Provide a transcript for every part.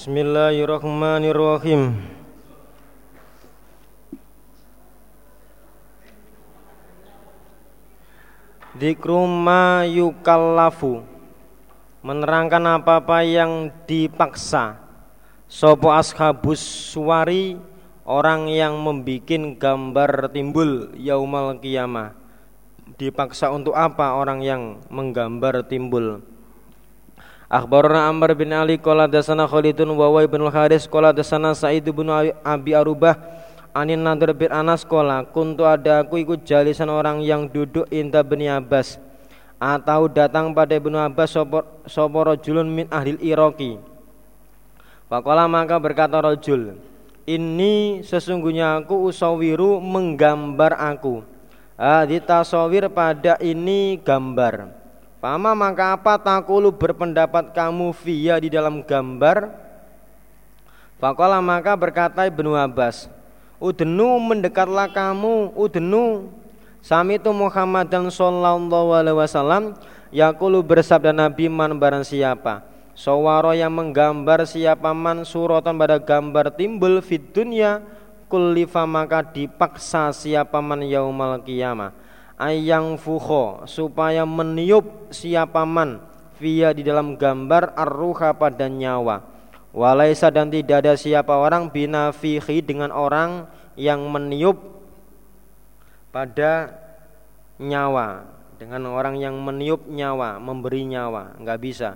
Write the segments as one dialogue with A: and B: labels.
A: Bismillahirrahmanirrahim. Dikru ma yukallafu. Menerangkan apa-apa yang dipaksa. Sopo ashabus suwari Orang yang membuat gambar timbul Yaumal kiamah Dipaksa untuk apa orang yang menggambar timbul Akhbarana Amr bin Ali qala dasana Khalidun wa Wa bin Haris qala dasana Sa'id bin Abi Arubah Anin Nadir bin Anas qala kuntu ada aku ikut jalisan orang yang duduk inta bin Abbas. Atau datang pada Ibnu Abbas sapa rajulun min ahli Iraqi. Faqala maka berkata rajul ini sesungguhnya aku usawiru menggambar aku. Hadi tasawir pada ini gambar Fama maka apa takulu berpendapat kamu via di dalam gambar? Fakola maka berkata Ibnu Abbas Udenu mendekatlah kamu Udenu Sami itu Muhammad dan Sallallahu Alaihi Wasallam Yakulu bersabda Nabi man barang siapa? Sawaro yang menggambar siapa man suratan pada gambar timbul fit dunya Kullifa maka dipaksa siapa man yaumal qiyamah ayang fuho supaya meniup siapa man via di dalam gambar arruha pada nyawa. Walaisa dan tidak ada siapa orang binafihi dengan orang yang meniup pada nyawa. Dengan orang yang meniup nyawa memberi nyawa. Nggak bisa.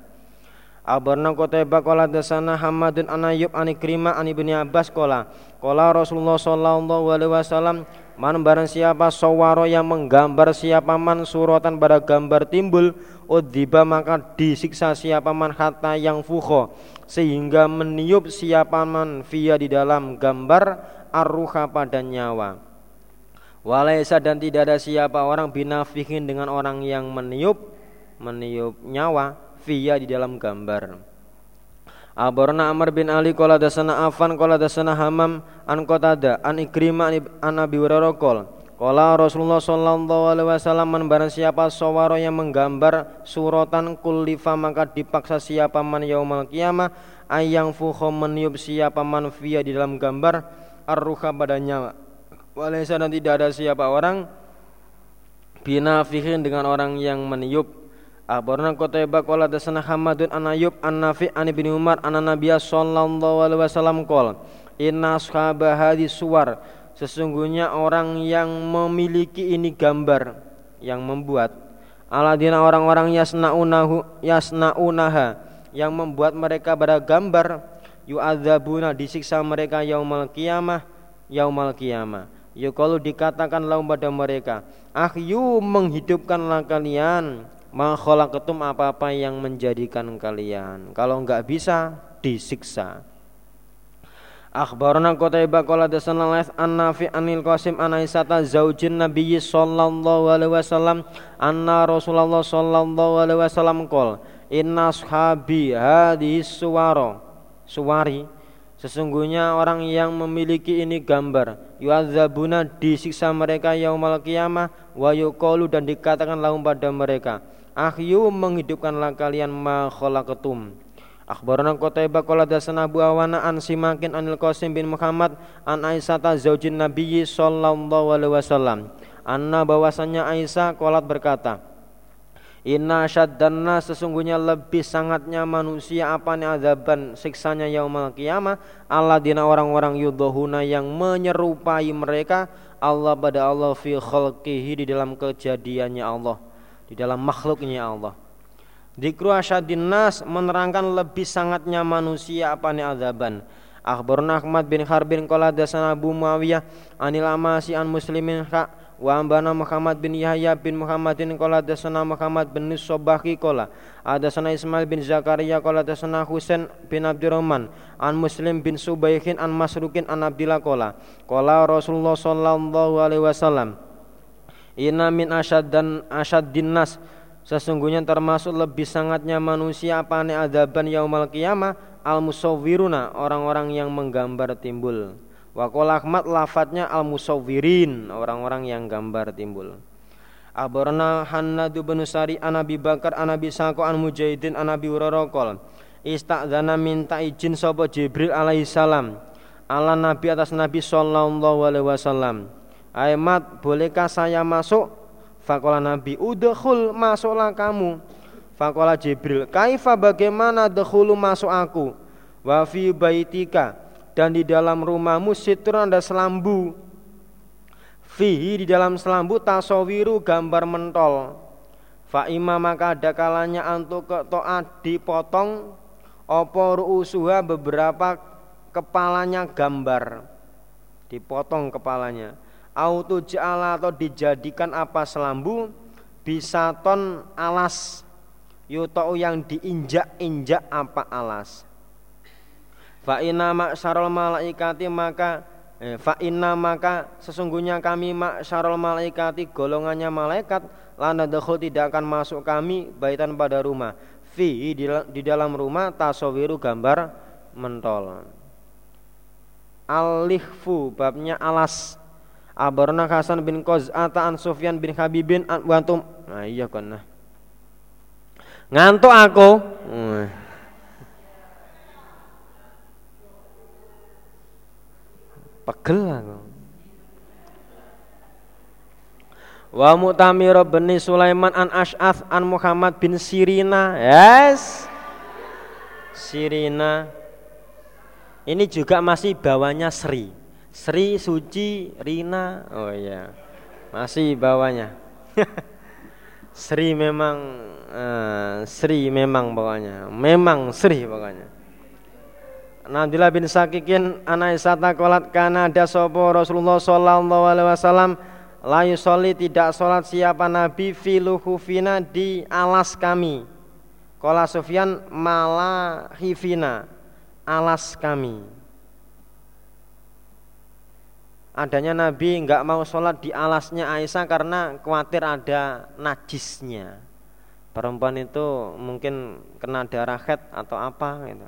A: Abarna Qutaibah qala dasana Hamadun an Ayyub an Ikrimah an Ibnu Abbas qala qala Rasulullah sallallahu alaihi wasallam man barang siapa sawaro yang menggambar siapa man suratan pada gambar timbul udziba maka disiksa siapa man hatta yang fukho sehingga meniup siapa man via di dalam gambar arruha pada nyawa Walaisa dan tidak ada siapa orang binafikin dengan orang yang meniup meniup nyawa via di dalam gambar. Abarna Amr bin Ali qala dasana Afan qala dasana Hamam an Qatada an Ikrimah an Abi Hurairah Qala Rasulullah sallallahu alaihi wasallam man barang siapa sawaro yang menggambar suratan kullifa maka dipaksa siapa man yaumal qiyamah ayang fuho meniup siapa man via di dalam gambar arruha pada nyawa. Walaysa dan tidak ada siapa orang binafihin dengan orang yang meniup Akhbarna Qutaibah qala dasana Hamadun an Ayyub an Nafi an Ibnu Umar an Nabiy sallallahu alaihi wasallam qala Inna ashabah hadis suwar. Sesungguhnya orang yang memiliki ini gambar yang membuat. Aladina orang-orang yasnaunahu yasnaunaha. Yang membuat mereka pada gambar. Yu'adzabuna disiksa mereka yaumal qiyamah yaumal qiyamah. Ya kalau dikatakan laum pada mereka Ahyu menghidupkanlah kalian ketum apa-apa yang menjadikan kalian. Kalau enggak bisa disiksa. Akhbarana Qutaibah qala dasana Laits an Nafi anil Qasim an Aisyata zaujin Nabi sallallahu alaihi wasallam anna Rasulullah sallallahu alaihi wasallam qol inna ashabi hadhihi suwara suwari. Sesungguhnya orang yang memiliki ini gambar Yu'adzabuna disiksa mereka yaumal qiyamah Wa dan dikatakan lahum pada mereka Ahyu menghidupkanlah kalian ma khalaqatum. Akhbarana Qutaibah qala dasana Abu Awana an Simakin anil Qasim bin Muhammad an Aisyah zaujin Nabi sallallahu alaihi wasallam. Anna bahwasanya Aisyah qalat berkata, Inna syaddanna sesungguhnya lebih sangatnya manusia apa nih azaban siksanya yaumal qiyamah alladzina orang-orang yudhuna yang menyerupai mereka Allah pada Allah fi khalqihi di dalam kejadiannya Allah di dalam makhluknya Allah. Dikru asyadin nas menerangkan lebih sangatnya manusia apa nih azaban. Akhbarna Ahmad bin Harbin qala dasana Abu Muawiyah anil amasi an muslimin ha wa ambana Muhammad bin Yahya bin Muhammadin qala dasana Muhammad bin Nusobaki qala adasana Ismail bin Zakaria qala dasana Husain bin Abdurrahman an Muslim bin Subaihin an Masrukin an Abdillah qala qala Rasulullah sallallahu alaihi wasallam Inna min asyad dan asyad dinas Sesungguhnya termasuk lebih sangatnya manusia apa adaban adaban yaumal qiyamah al musawwiruna orang-orang yang menggambar timbul. Wa Ahmad lafadznya al musawwirin orang-orang yang gambar timbul. Abarna Hannadu bin Sari an Abi Bakar an Abi Sako an Mujahidin an Abi Hurairah Istakzana minta izin sapa Jibril alaihi salam ala Nabi atas Nabi sallallahu alaihi wasallam. Aimat, bolehkah saya masuk? Fakola Nabi, udhul masuklah kamu. Fakola Jibril, kaifa bagaimana dahulu masuk aku? Wa fi baitika dan di dalam rumahmu sitrun ada selambu. Fihi di dalam selambu tasawiru gambar mentol. Fa maka ada kalanya antuk ke toat dipotong opo ru'usuha beberapa kepalanya gambar dipotong kepalanya auto ja'ala atau dijadikan apa selambu bisa ton alas. Yutau yang diinjak-injak apa alas. Fa inna ma'syarul malaikati maka eh, fa inna maka sesungguhnya kami ma'syarul malaikati golongannya malaikat lana tidak akan masuk kami baitan pada rumah. Fi di dalam rumah tasawiru gambar mentol. Alihfu babnya alas Abarna Hasan bin Qaz'ata an Sufyan bin Habibin an wantum nah iya kan nah ngantuk aku pegel aku Wa Mu'tamir bin Sulaiman an Ash'ath an Muhammad bin Sirina. Yes. Sirina. Ini juga masih bawanya Sri. Sri Suci Rina. Oh iya. Masih bawanya. Sri memang uh, Sri memang bawanya. Memang Sri pokoknya. Nabilah bin Sakikin anaisata kolat kana ada sopo Rasulullah sallallahu alaihi wasallam La yusolli tidak sholat siapa Nabi filuhufina di alas kami. Kola Sufyan malahifina alas kami. Adanya Nabi nggak mau sholat di alasnya Aisyah karena khawatir ada najisnya. Perempuan itu mungkin kena darah head atau apa gitu.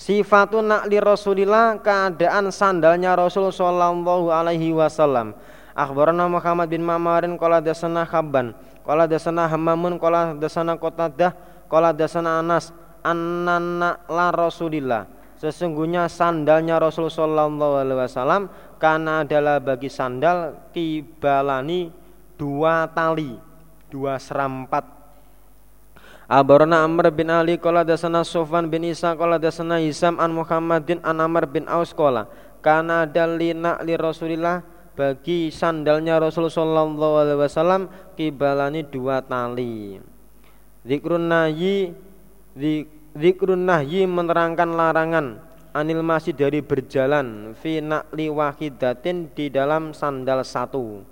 A: Sifatun nakli Rasulillah keadaan sandalnya Rasul Sallallahu Alaihi Wasallam Akhbarana Muhammad bin Mamarin qala dasana Khabban qala dasana Hammamun qala dasana Qatadah qala dasana Anas annana la Rasulillah sesungguhnya sandalnya Rasul sallallahu alaihi wasallam karena adalah bagi sandal kibalani dua tali dua serampat Abarana Amr bin Ali qala dasana Sufan bin Isa qala dasana Hisam an Muhammadin an Amr bin Aus qala kana dalina li Rasulillah bagi sandalnya Rasul sallallahu alaihi wasallam kibalani dua tali. Zikrun nahyi zikrun nahyi menerangkan larangan anil masih dari berjalan fi naqli wahidatin di dalam sandal satu.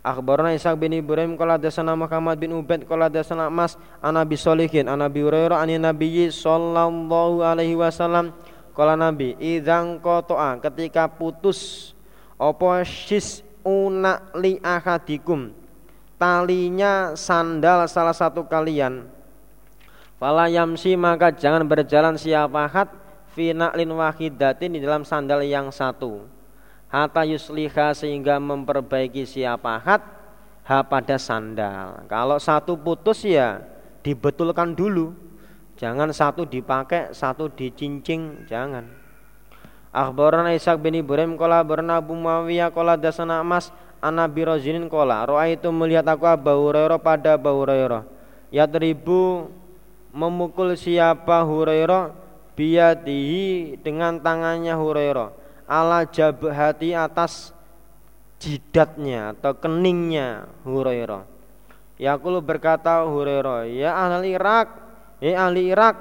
A: Akhbarana Ishaq bin Ibrahim qala dasana Muhammad bin Ubaid qala dasana Mas anabi solihin anabi Hurairah ani Nabi sallallahu alaihi wasallam. Qala Nabi idzang qata'a ketika putus apa sis una li ahadikum? Talinya sandal salah satu kalian. Fala yamsi maka jangan berjalan siapa hat fi na'lin wahidatin di dalam sandal yang satu. Hatta yusliha sehingga memperbaiki siapa hat ha pada sandal. Kalau satu putus ya dibetulkan dulu. Jangan satu dipakai satu dicincing jangan. Akhbarana Ishaq bin Ibrahim Kola berna Abu Muawiyah Kola dasana Mas Ana birozinin Roa itu melihat aku Abu pada Abu Hurairah. Yatribu memukul siapa Hurairah Biadihi dengan tangannya Hurairah Ala jabhati atas jidatnya atau keningnya Hurairah Yakulu berkata Hurairah Ya ahli Irak Ya ahli Irak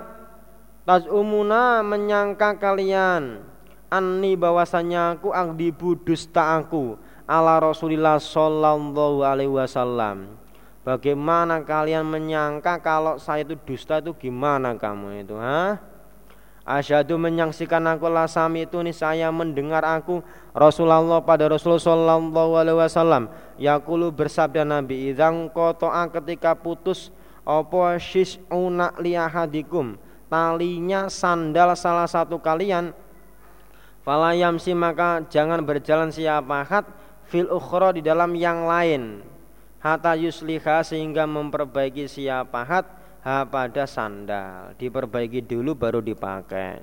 A: Tazumuna menyangka kalian anni bahwasanya aku angdibu dusta aku ala Rasulillah sallallahu alaihi wasallam. Bagaimana kalian menyangka kalau saya itu dusta itu gimana kamu itu, ha? Asyhadu menyaksikan aku lasami itu nih saya mendengar aku Rasulullah pada Rasulullah sallallahu alaihi wasallam. Yaqulu bersabda Nabi idzang qata'a ketika putus apa syis'una liyahadikum talinya sandal salah satu kalian. Fala yamsi maka jangan berjalan siapa hat fil ukhra di dalam yang lain. Hatta yusliha sehingga memperbaiki siapa hat ha pada sandal. Diperbaiki dulu baru dipakai.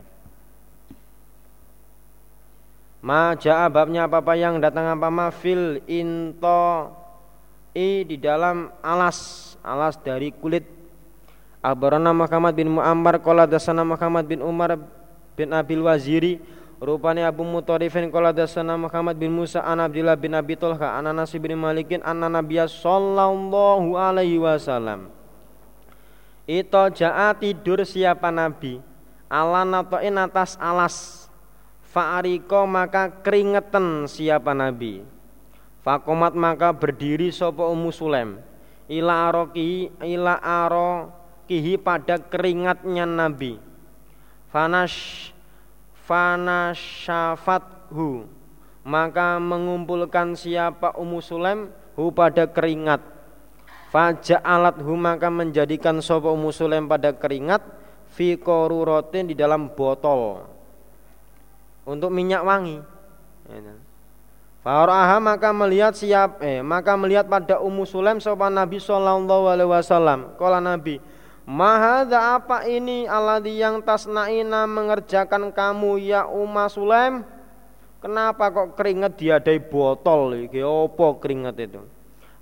A: Ma jaa babnya apa apa yang datang apa ma fil into i di dalam alas. Alas dari kulit. Abarana Muhammad bin Muammar Qala dasana Muhammad bin Umar bin Abil Waziri Rupanya Abu Mutarifin Qala dasana Muhammad bin Musa An Abdillah bin Abi Tolha An Anas bin Malikin An Nabiya Sallallahu alaihi wasallam Ito ja'a tidur siapa Nabi? Ala natoin atas alas. Fa'ariko maka keringetan siapa Nabi? Fakomat maka berdiri sopo Ummu Sulem Ila aroki ila aro kihi pada keringatnya Nabi. Fanash fanasyafathu. Maka mengumpulkan siapa Ummu Sulaim? Hu pada keringat hu maka menjadikan sopo Ummu pada keringat fi korurotin di dalam botol untuk minyak wangi Faraha maka melihat siap eh maka melihat pada Ummu Sulaim sopan Nabi sallallahu alaihi wasallam. Kala Nabi, Mahada apa ini alladhi yang tasnaina mengerjakan kamu ya Umma Sulaim? Kenapa kok keringat diadai botol iki? Apa keringat itu?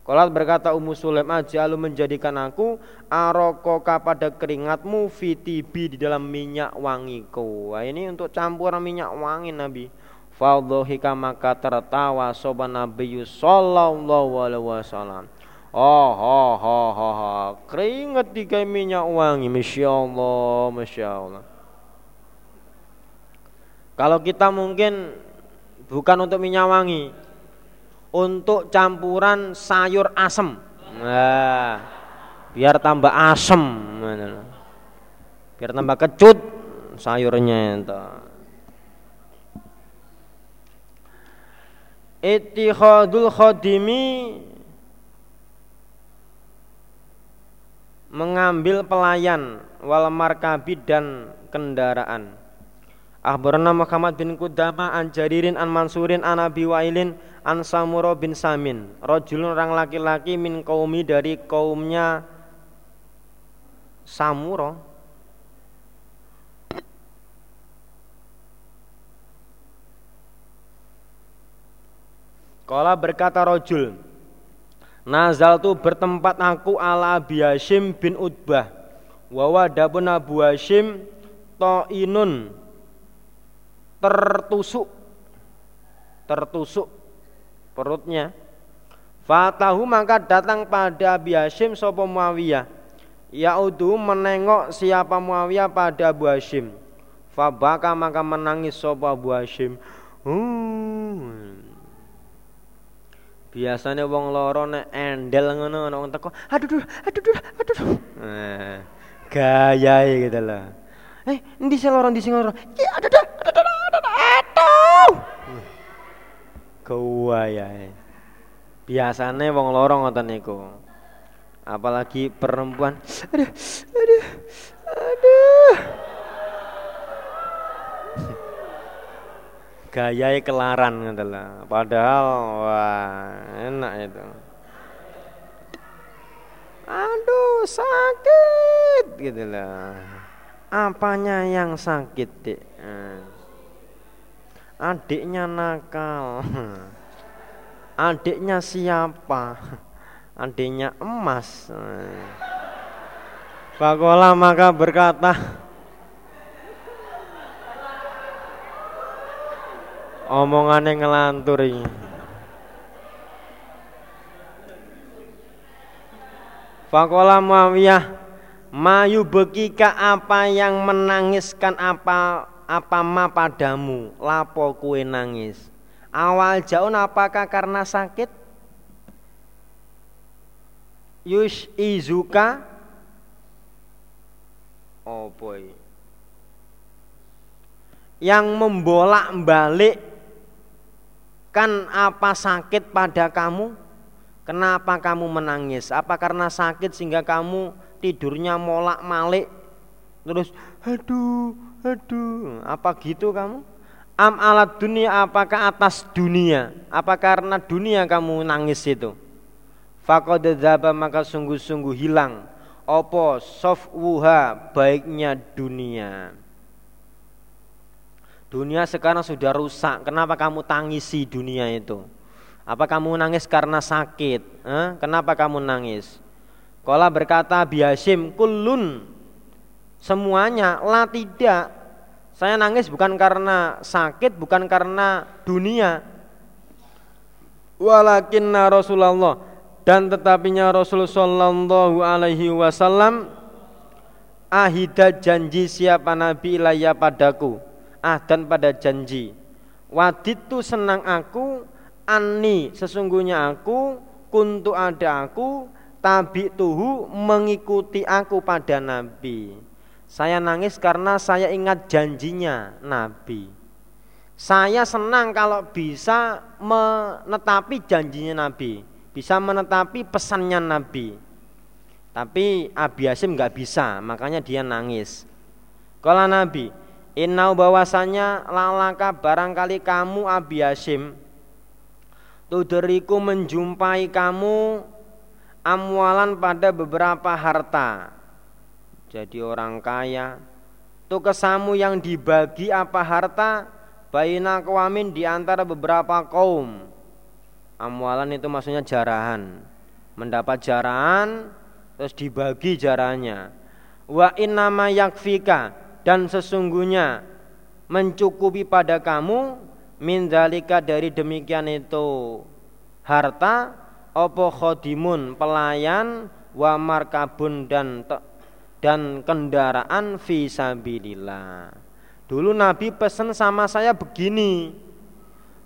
A: Kalau berkata Ummu Sulaim aja lu menjadikan aku arokoka pada keringatmu fitibi di dalam minyak wangiku. Wah, ini untuk campuran minyak wangi Nabi. Fadhohika maka tertawa soban Nabi sallallahu alaihi wasallam. Oh, oh, oh, oh, oh. Keringat tiga minyak wangi, masya Allah, masya Allah. Kalau kita mungkin bukan untuk minyak wangi, untuk campuran sayur asem. Nah, biar tambah asem, biar tambah kecut sayurnya itu. Ittihadul khadimi mengambil pelayan wal markabi dan kendaraan. Akhbarana Muhammad bin Kudama an Jaririn an Mansurin an Abi Wailin an Samuro bin Samin. Rajulun orang laki-laki min kaumi dari kaumnya Samuro. Kala berkata rojul Nazal tu bertempat aku ala Abi Hashim bin Utbah Wawa dapun Abu Hashim To'inun Tertusuk Tertusuk Perutnya Fatahu maka datang pada Abi Hashim Sopo Muawiyah Yaudu menengok siapa Muawiyah pada Abu Hashim Fabaka maka menangis Sopo Abu Hashim Hmm Biasanya wong loro nek endel ngono ana wong teko, aduh aduh aduh aduh. Nah, gaya gitu lah. Eh, endi sing loro endi sing loro? Ya aduh aduh aduh aduh aduh. Gaya. Biasanya wong loro ngoten niku. Apalagi perempuan. Aduh aduh aduh. gayai kelaran gitu lah. Padahal wah enak itu. Aduh sakit gitu lah. Apanya yang sakit dek? Eh. Adiknya nakal. Adiknya siapa? Adiknya emas. Pakola maka berkata, omongane ngelantur ini Fakola Muawiyah Mayu bekika apa yang menangiskan apa apa ma padamu lapo kue nangis awal jauh apakah karena sakit Yush izuka Oh boy Yang membolak-balik Kan apa sakit pada kamu? Kenapa kamu menangis? Apa karena sakit sehingga kamu tidurnya molak-malik? Terus aduh, aduh, apa gitu kamu? Am alat dunia apakah atas dunia? Apa karena dunia kamu nangis itu? Faqad maka sungguh-sungguh hilang opo sofwuha baiknya dunia dunia sekarang sudah rusak kenapa kamu tangisi dunia itu apa kamu nangis karena sakit eh? kenapa kamu nangis Kala berkata biasim kulun semuanya lah tidak. Saya nangis bukan karena sakit bukan karena dunia. Walakinna Rasulullah dan tetapinya Rasul sallallahu alaihi wasallam ahida janji siapa nabi ilaya padaku. Ah dan pada janji. Waditu senang aku ani sesungguhnya aku kuntu ada aku tabi tuhu mengikuti aku pada nabi saya nangis karena saya ingat janjinya Nabi. Saya senang kalau bisa menetapi janjinya Nabi, bisa menetapi pesannya Nabi. Tapi Abi Hasim nggak bisa, makanya dia nangis. Kalau Nabi, Inau bahwasanya lalaka barangkali kamu Abi Hasim Tuderiku menjumpai kamu amwalan pada beberapa harta jadi orang kaya. Tuh kesamu yang dibagi apa harta? Baina kawamin di antara beberapa kaum. Amwalan itu maksudnya jarahan. Mendapat jarahan terus dibagi jarahnya wa innama yakfika dan sesungguhnya mencukupi pada kamu min dari demikian itu. Harta opo khodimun pelayan wa markabun dan dan kendaraan visabilillah. Dulu Nabi pesan sama saya begini.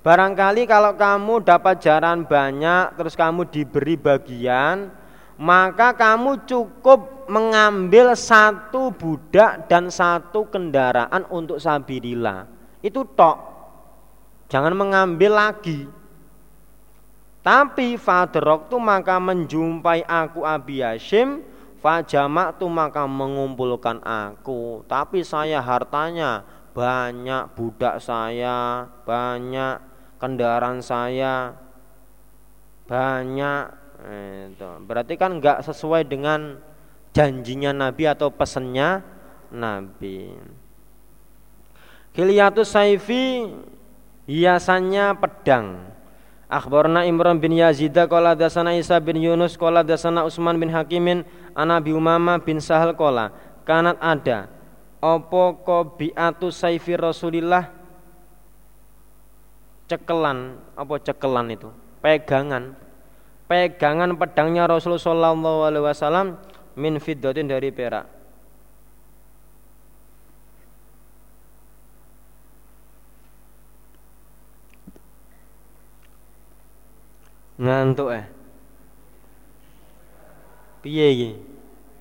A: Barangkali kalau kamu dapat jaran banyak terus kamu diberi bagian, maka kamu cukup mengambil satu budak dan satu kendaraan untuk sabilillah. Itu tok. Jangan mengambil lagi. Tapi Fadrok tu maka menjumpai aku Abi Hashim Fajamak tu maka mengumpulkan aku. Tapi saya hartanya banyak Budak saya banyak Kendaraan saya Banyak. Itu. Berarti kan nggak sesuai dengan Janjinya Nabi atau pesannya Nabi. Khiliatus Saifi Hiasannya pedang Akhbarna Imran bin Yazid qala dasana Isa bin Yunus qala dasana Utsman bin Hakimin ana Abi Umama bin Sahal qala kanat ada opo qabiatu saifi Rasulillah? Cekelan apa cekelan itu? Pegangan. Pegangan pedangnya Rasulullah sallallahu alaihi wasallam min fiddatin dari perak Ngantuk eh. Piye iki?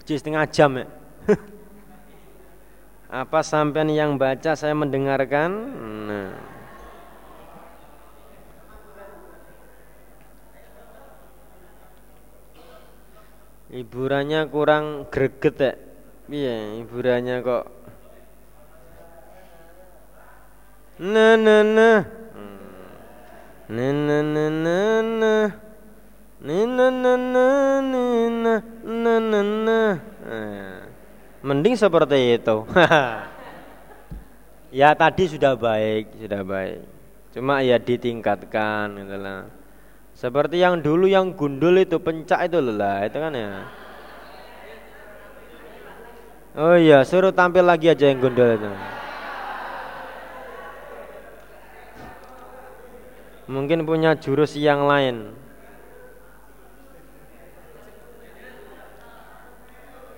A: Jis setengah jam ya. Apa sampean yang baca saya mendengarkan? Nah. Hiburannya kurang greget ya. Iya, hiburannya kok Nah, nah, nah. Nina nina nina Mending seperti itu. ya tadi sudah baik, sudah baik. Cuma ya ditingkatkan gitu lah. Seperti yang dulu yang gundul itu pencak itu lah, itu kan ya. Oh iya, suruh tampil lagi aja yang gundul itu. Mungkin punya jurus yang lain.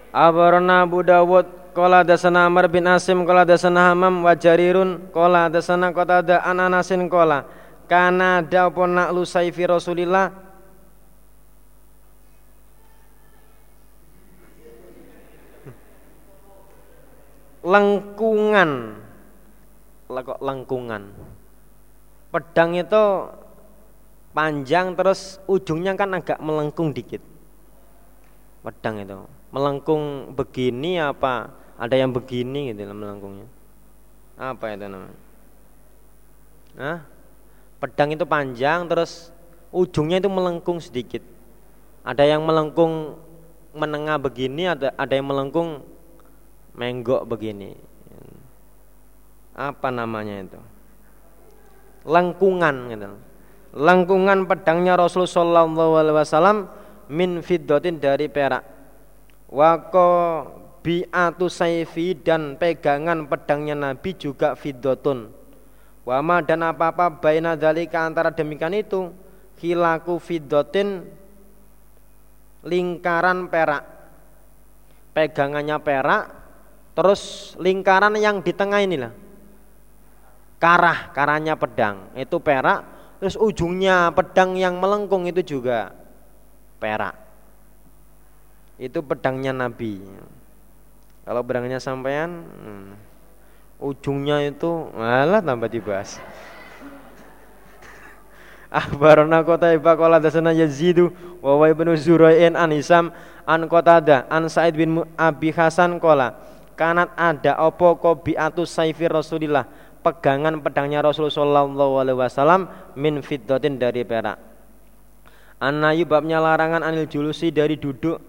A: Abarna Abu Dawud Kola dasana Amr bin Asim Kola dasana Hamam Wajarirun Kola dasana kota ada ananasin kola. Karena ada apa naklu saifi Rasulillah? Lengkungan. Kok lengkungan pedang itu panjang terus ujungnya kan agak melengkung dikit. Pedang itu. Melengkung begini apa? Ada yang begini gitu melengkungnya. Apa itu namanya? Hah? pedang itu panjang terus ujungnya itu melengkung sedikit. Ada yang melengkung menengah begini ada ada yang melengkung menggok begini. Apa namanya itu lengkungan gitu. Lengkungan pedangnya Rasul sallallahu alaihi wasallam min fiddatin dari perak. Wako bi'atu saifi dan pegangan pedangnya Nabi juga fiddotun wama dan apa-apa baina dalika antara demikian itu hilaku fiddotin lingkaran perak. Pegangannya perak terus lingkaran yang di tengah inilah karah karahnya pedang. Itu perak terus ujungnya pedang yang melengkung itu juga perak. Itu pedangnya Nabi. Kalau pedangnya sampean hmm, ujungnya itu malah tambah dibahas. Akhbarana kota iba kola dasana Yazidu wa wa ibnu Zurai'in an Hisam an Qatada an Sa'id bin Abi Hasan kola kanat ada opo kobiatu saifi Rasulillah pegangan pedangnya Rasulullah Shallallahu Alaihi Wasallam min fiddatin dari perak. Anayu babnya larangan anil julusi dari duduk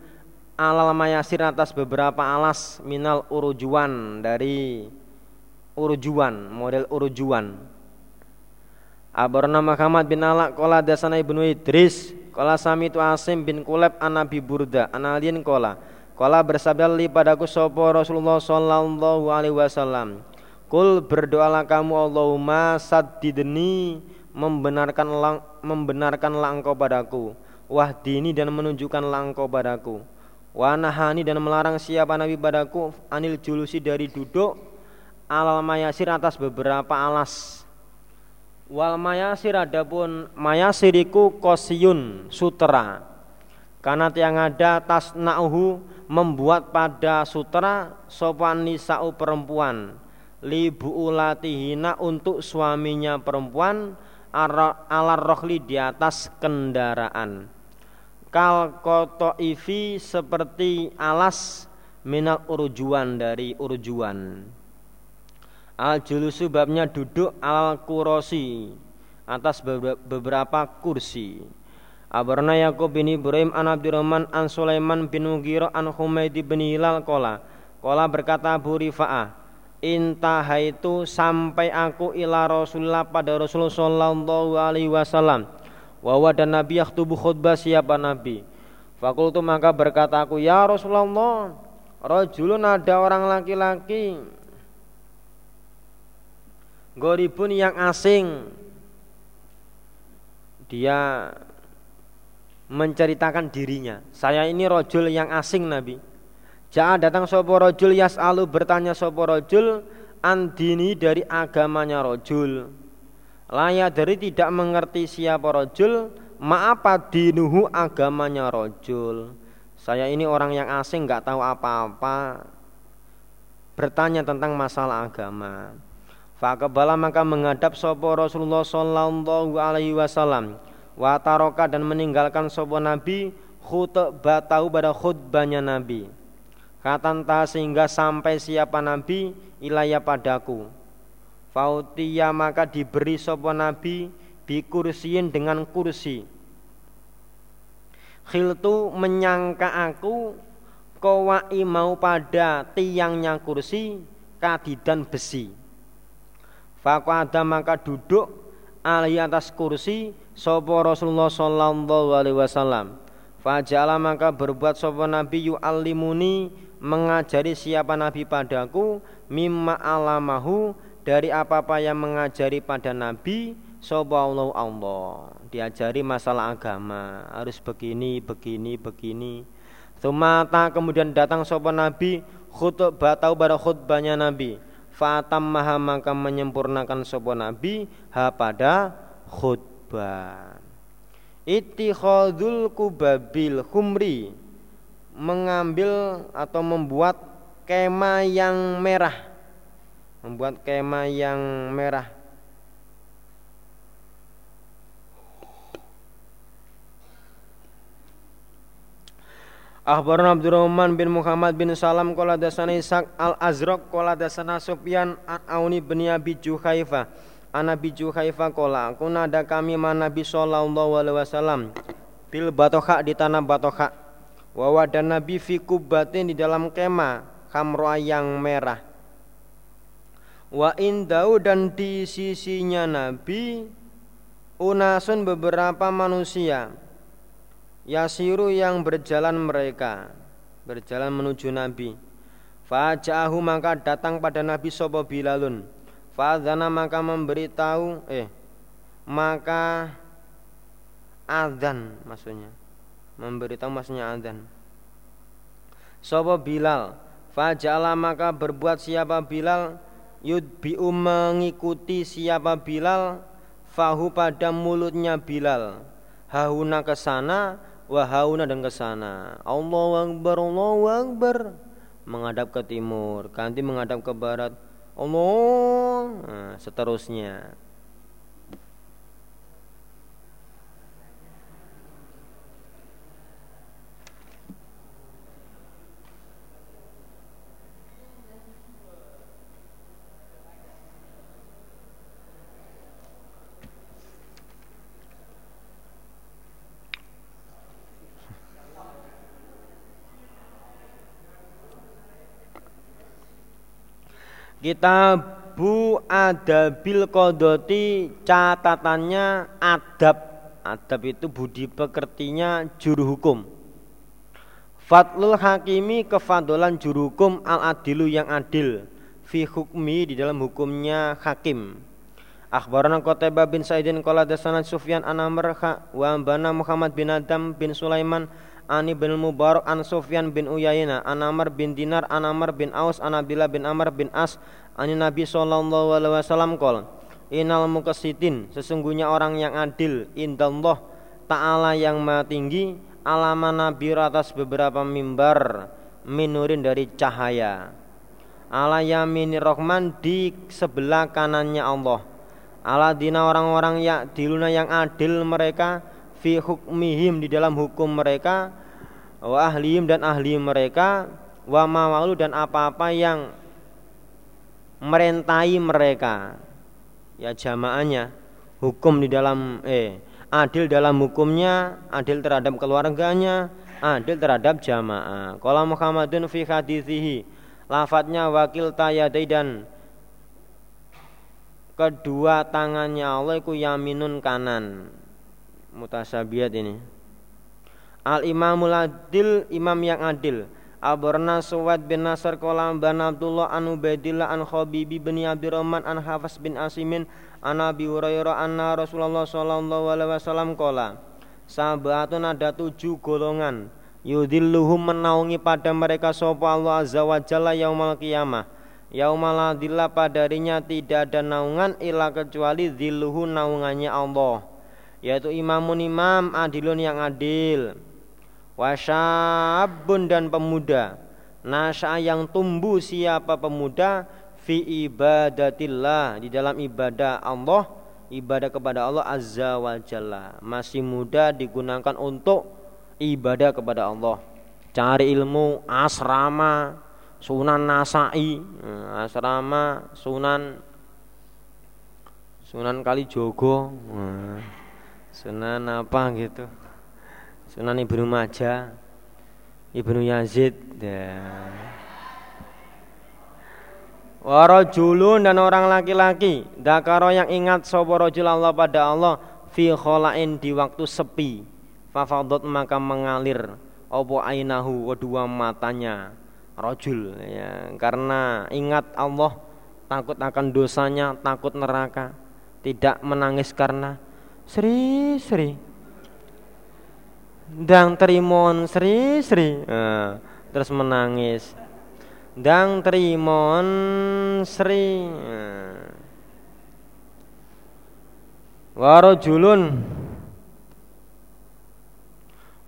A: alal mayasir atas beberapa alas minal urujuan dari urujuan model urujuan. Abarna Muhammad bin Alak kola dasana ibnu Idris kola sami tu Asim bin Kuleb an Nabi Burda analin kola kola bersabda li padaku sopo Rasulullah Sallallahu Alaihi Wasallam. Kul berdoalah kamu Allahumma saddidni membenarkan lang, membenarkanlah engkau padaku. Wahdini dan menunjukkanlah engkau padaku. Wanahani dan melarang siapa nabi padaku anil julusi dari duduk alal mayasir atas beberapa alas. Wal mayasir adapun mayasiriku kosiyun sutra karena yang ada tasna'uhu membuat pada sutra sopan nisa'u perempuan. Libu ulatihina untuk suaminya perempuan alar rohli di atas kendaraan. Kal koto ivi seperti alas minal urjuan dari urjuan al julusu babnya duduk al kurosi atas beberapa kursi Abarna Yakub bin Ibrahim an Abdurrahman an Sulaiman bin Mughirah an Humaid bin Hilal kola Kola berkata Abu Rifa'ah intahaitu sampai aku ila Rasulullah pada Rasulullah sallallahu alaihi wasallam. Wa dan nabi yaktubu khutbah siapa nabi? Fakultu maka berkata aku ya Rasulullah rajulun ada orang laki-laki. Goribun yang asing. Dia menceritakan dirinya saya ini rojul yang asing nabi Ja'a datang sopo rojul yas'alu bertanya sopo rojul andini dari agamanya rojul. Laya dari tidak mengerti siapa rojul, maapa dinuhu agamanya rojul. Saya ini orang yang asing nggak tahu apa-apa. Bertanya tentang masalah agama. Fakabala maka menghadap sopo Rasulullah Sallallahu Alaihi. Wataroka dan meninggalkan sopo Nabi khutbah tahu pada khutbahnya Nabi Katanta sehingga sampai siapa nabi ilaya padaku. Fautia maka diberi sopo nabi bi kursiin dengan kursi. Khiltu menyangka aku kowai mau pada tiangnya kursi kadidan besi. ada maka duduk alih atas kursi sopo Rasulullah Sallallahu Alaihi Wasallam. Fajala maka berbuat sopo Nabi yu'allimuni mengajari siapa nabi padaku mimma alamahu dari apa-apa yang mengajari pada nabi Soballahu Allah. Diajari masalah agama harus begini begini begini. Sumata kemudian datang sopan nabi khutbah tahu pada khutbahnya nabi. Fatam maha maka menyempurnakan sopan nabi ha pada khutbah Ittikhadul kubabil khumri mengambil atau membuat kema yang merah. Membuat kema yang merah. Akhbarana Abdurrahman bin Muhammad bin Salam Kola dasana Ishaq al-Azraq Kola dasana Sufyan an Auni bin Abi Juhaifa An Abi Juhaifa Kola Kuna ada kami man Nabi Sallallahu Alaihi Wasallam Bil batoha di tanah batoha Wa dan Nabi fi kubatin di dalam kema khamra yang merah. Wa indau dan di sisinya Nabi unasun beberapa manusia yasiru yang berjalan mereka berjalan menuju Nabi. Faja'ahu maka datang pada Nabi sopo Bilalun. Fadzana maka memberitahu eh maka adzan maksudnya. Memberitahu maksudnya adzan. Sopo Bilal? Faja'ala maka berbuat siapa Bilal Yudbi'u mengikuti siapa Bilal Fahu pada mulutnya Bilal. Hahuna ke sana Wahauna dan ke sana. Allahu Akbar Allahu Akbar. Menghadap ke timur Ganti menghadap ke barat Allah nah, Seterusnya Kitabu Adabil Kodoti catatannya adab. Adab itu budi pekertinya juru hukum. Fatlul Hakimi kefadolan juru hukum al-adilu yang adil. Fi hukmi di dalam hukumnya hakim. Akhbarana Qutaibah bin Sa'idin Qala dasana Sufyan an Amr wa bana Muhammad bin Adam bin Sulaiman Ani bin Mubarak an Sufyan bin Uyayna an Amr bin Dinar an Amr bin Aus an Abdullah bin Amr bin As ani Nabi sallallahu alaihi wasallam qol Inal mukasitin sesungguhnya orang yang adil indallah taala yang maha tinggi alama nabi atas beberapa mimbar minurin dari cahaya. Ala yamini rohman di sebelah kanannya Allah. Ala dina orang-orang ya diluna yang adil mereka fi hukmihim di dalam hukum mereka wa dan ahli mereka wa mawalu dan apa-apa yang merentai mereka. Ya jamaahnya hukum di dalam eh adil dalam hukumnya adil terhadap keluarganya adil terhadap jamaah. Kalau Muhammadun fi hadithihi lafadznya wakil tayadai dan kedua tangannya Allah itu yaminun kanan. Mutasabiat ini Al Imamul Adil imam yang adil. Abarna Suwad bin Nasr kolam bin Abdullah an Ubaidillah an Khabibi bin Abdurrahman an Hafas bin Asimin an Abi Hurairah anna Rasulullah sallallahu alaihi wasallam kola. Sabatun ada tujuh golongan. Yudilluhum menaungi pada mereka sopa Allah azza wa jalla yaumal qiyamah. Yaumal adillah padarinya tidak ada naungan illa kecuali zilluhu naungannya Allah yaitu imamun imam adilun yang adil wasyabun dan pemuda. Nasya yang tumbuh siapa pemuda? Fi ibadatillah di dalam ibadah Allah ibadah kepada Allah azza wa jalla. Masih muda digunakan untuk ibadah kepada Allah. Cari ilmu asrama sunan nasai. Nah, asrama sunan sunan kalijogo. Nah Sunan apa gitu Sunan Ibnu Majah Ibnu Yazid ya. Warajulun dan orang laki-laki Dakaro yang ingat Sopo rojul Allah pada Allah Fi kholain di waktu sepi Fafadot maka mengalir Opo ainahu kedua matanya Rojul ya. Karena ingat Allah Takut akan dosanya Takut neraka Tidak menangis karena Sri Sri Dang terimon Sri Sri. Nah, Terus menangis. Dang terimon Sri. Nah. Warojulun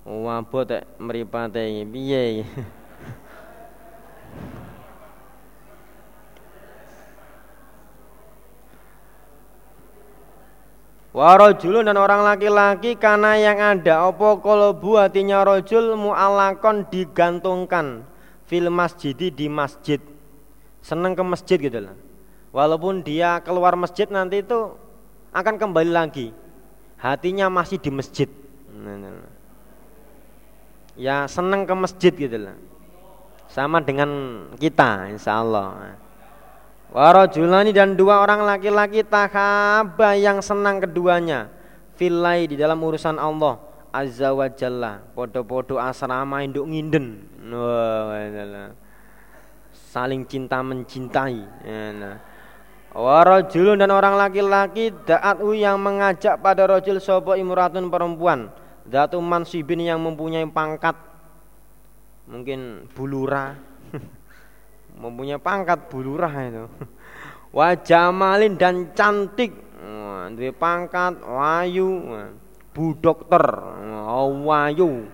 A: Wabot meripate piye Warojulun dan orang laki-laki karena yang ada opo kolobu hatinya rojul mu'alakon digantungkan fil masjid di masjid. Seneng ke masjid gitu lah walaupun dia keluar masjid nanti itu akan kembali lagi. Hatinya masih di masjid. Ya senang ke masjid gitu lah sama dengan kita insya Allah warajulani dan dua orang laki-laki takaba yang senang keduanya. Filai di dalam urusan Allah azza wa jalla. Podo-podo asrama induk nginden. Saling cinta mencintai nah. Warajulun dan orang laki-laki da'atu yang mengajak pada rojul sopo imuratun perempuan. Datu mansibin yang mempunyai pangkat. Mungkin bulura Mempunyai pangkat bulura itu. Wajamalin dan cantik. Dua pangkat wayu Bu dokter. Wayu.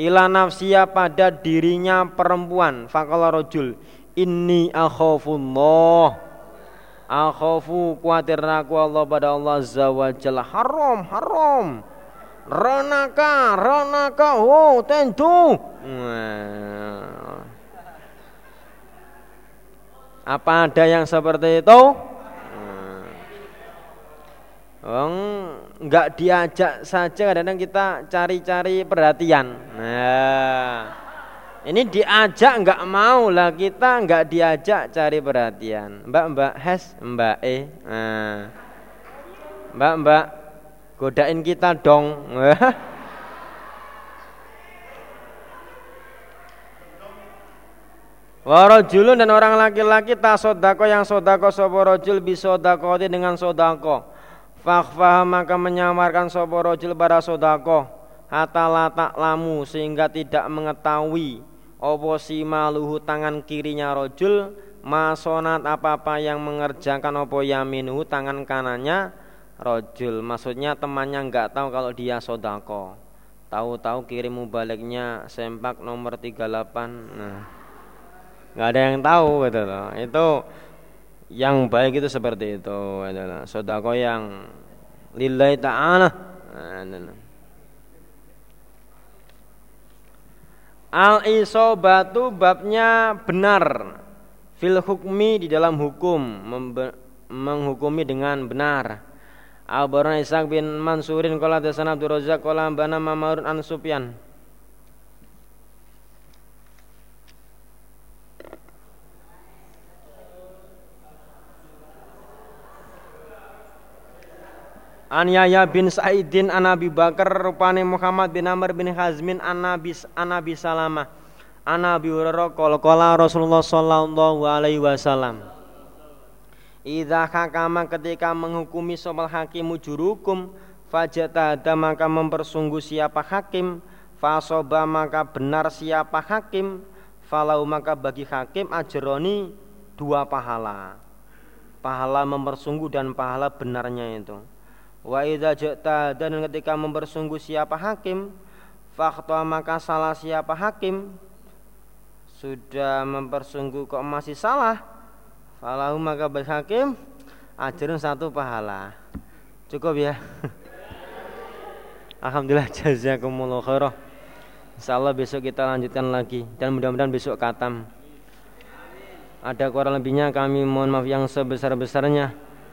A: Ila nafsiya pada dirinya perempuan. Fakala rojul Inni akhafullah. Akhafu kuatir aku Allah pada Allah Azza wa Jalla. Haram, haram. Ranaka, ranaka, oh tentu Apa ada yang seperti itu? Oh, enggak diajak saja kadang-kadang kita cari-cari perhatian. Nah, ini diajak nggak mau lah kita nggak diajak cari perhatian. Mbak Mbak Hes, Mbak E, nah. Mbak Mbak godain kita dong. Warojulun dan orang laki-laki tak sodako yang sodako soporojul bisodako dengan sodako. Fakfah maka menyamarkan soporojul pada sodako. Hatta latak lamu sehingga tidak mengetahui opo si maluhu tangan kirinya rojul masonat apa-apa yang mengerjakan opo yaminuhu tangan kanannya rojul maksudnya temannya nggak tahu kalau dia sodako tahu-tahu kirim baliknya sempak nomor 38 nah nggak ada yang tahu gitu loh. Itu yang baik itu seperti itu gitu sodako yang lillahi ta'ala. Nah, Al isobatu babnya benar. Fil hukmi di dalam hukum menghukumi dengan benar. Al Ishaq bin Mansurin qala Abdul Razzaq qala bana Mamarun an Sufyan. An Yahya bin Sa'idin an Abi Bakar rupane Muhammad bin Amr bin Hazmin an Nabi an Nabi Salamah an Nabi Hurairah qala qala Rasulullah sallallahu alaihi wasallam. Idza hakama ketika menghukumi sopal hakim jurukum fajata maka mempersungguh siapa hakim fasoba maka benar siapa hakim falau maka bagi hakim ajroni dua pahala. Pahala mempersungguh dan pahala benarnya itu Wa idza ja'ta dan ketika mempersungguh siapa hakim fakta maka salah siapa hakim. Sudah mempersungguh kok masih salah falahu maka bagi hakim ajrun satu pahala. Cukup ya? Alhamdulillah jazakumullah khairah. Insyaallah besok kita lanjutkan lagi dan mudah-mudahan besok katam. Ada kurang lebihnya kami mohon maaf yang sebesar-besarnya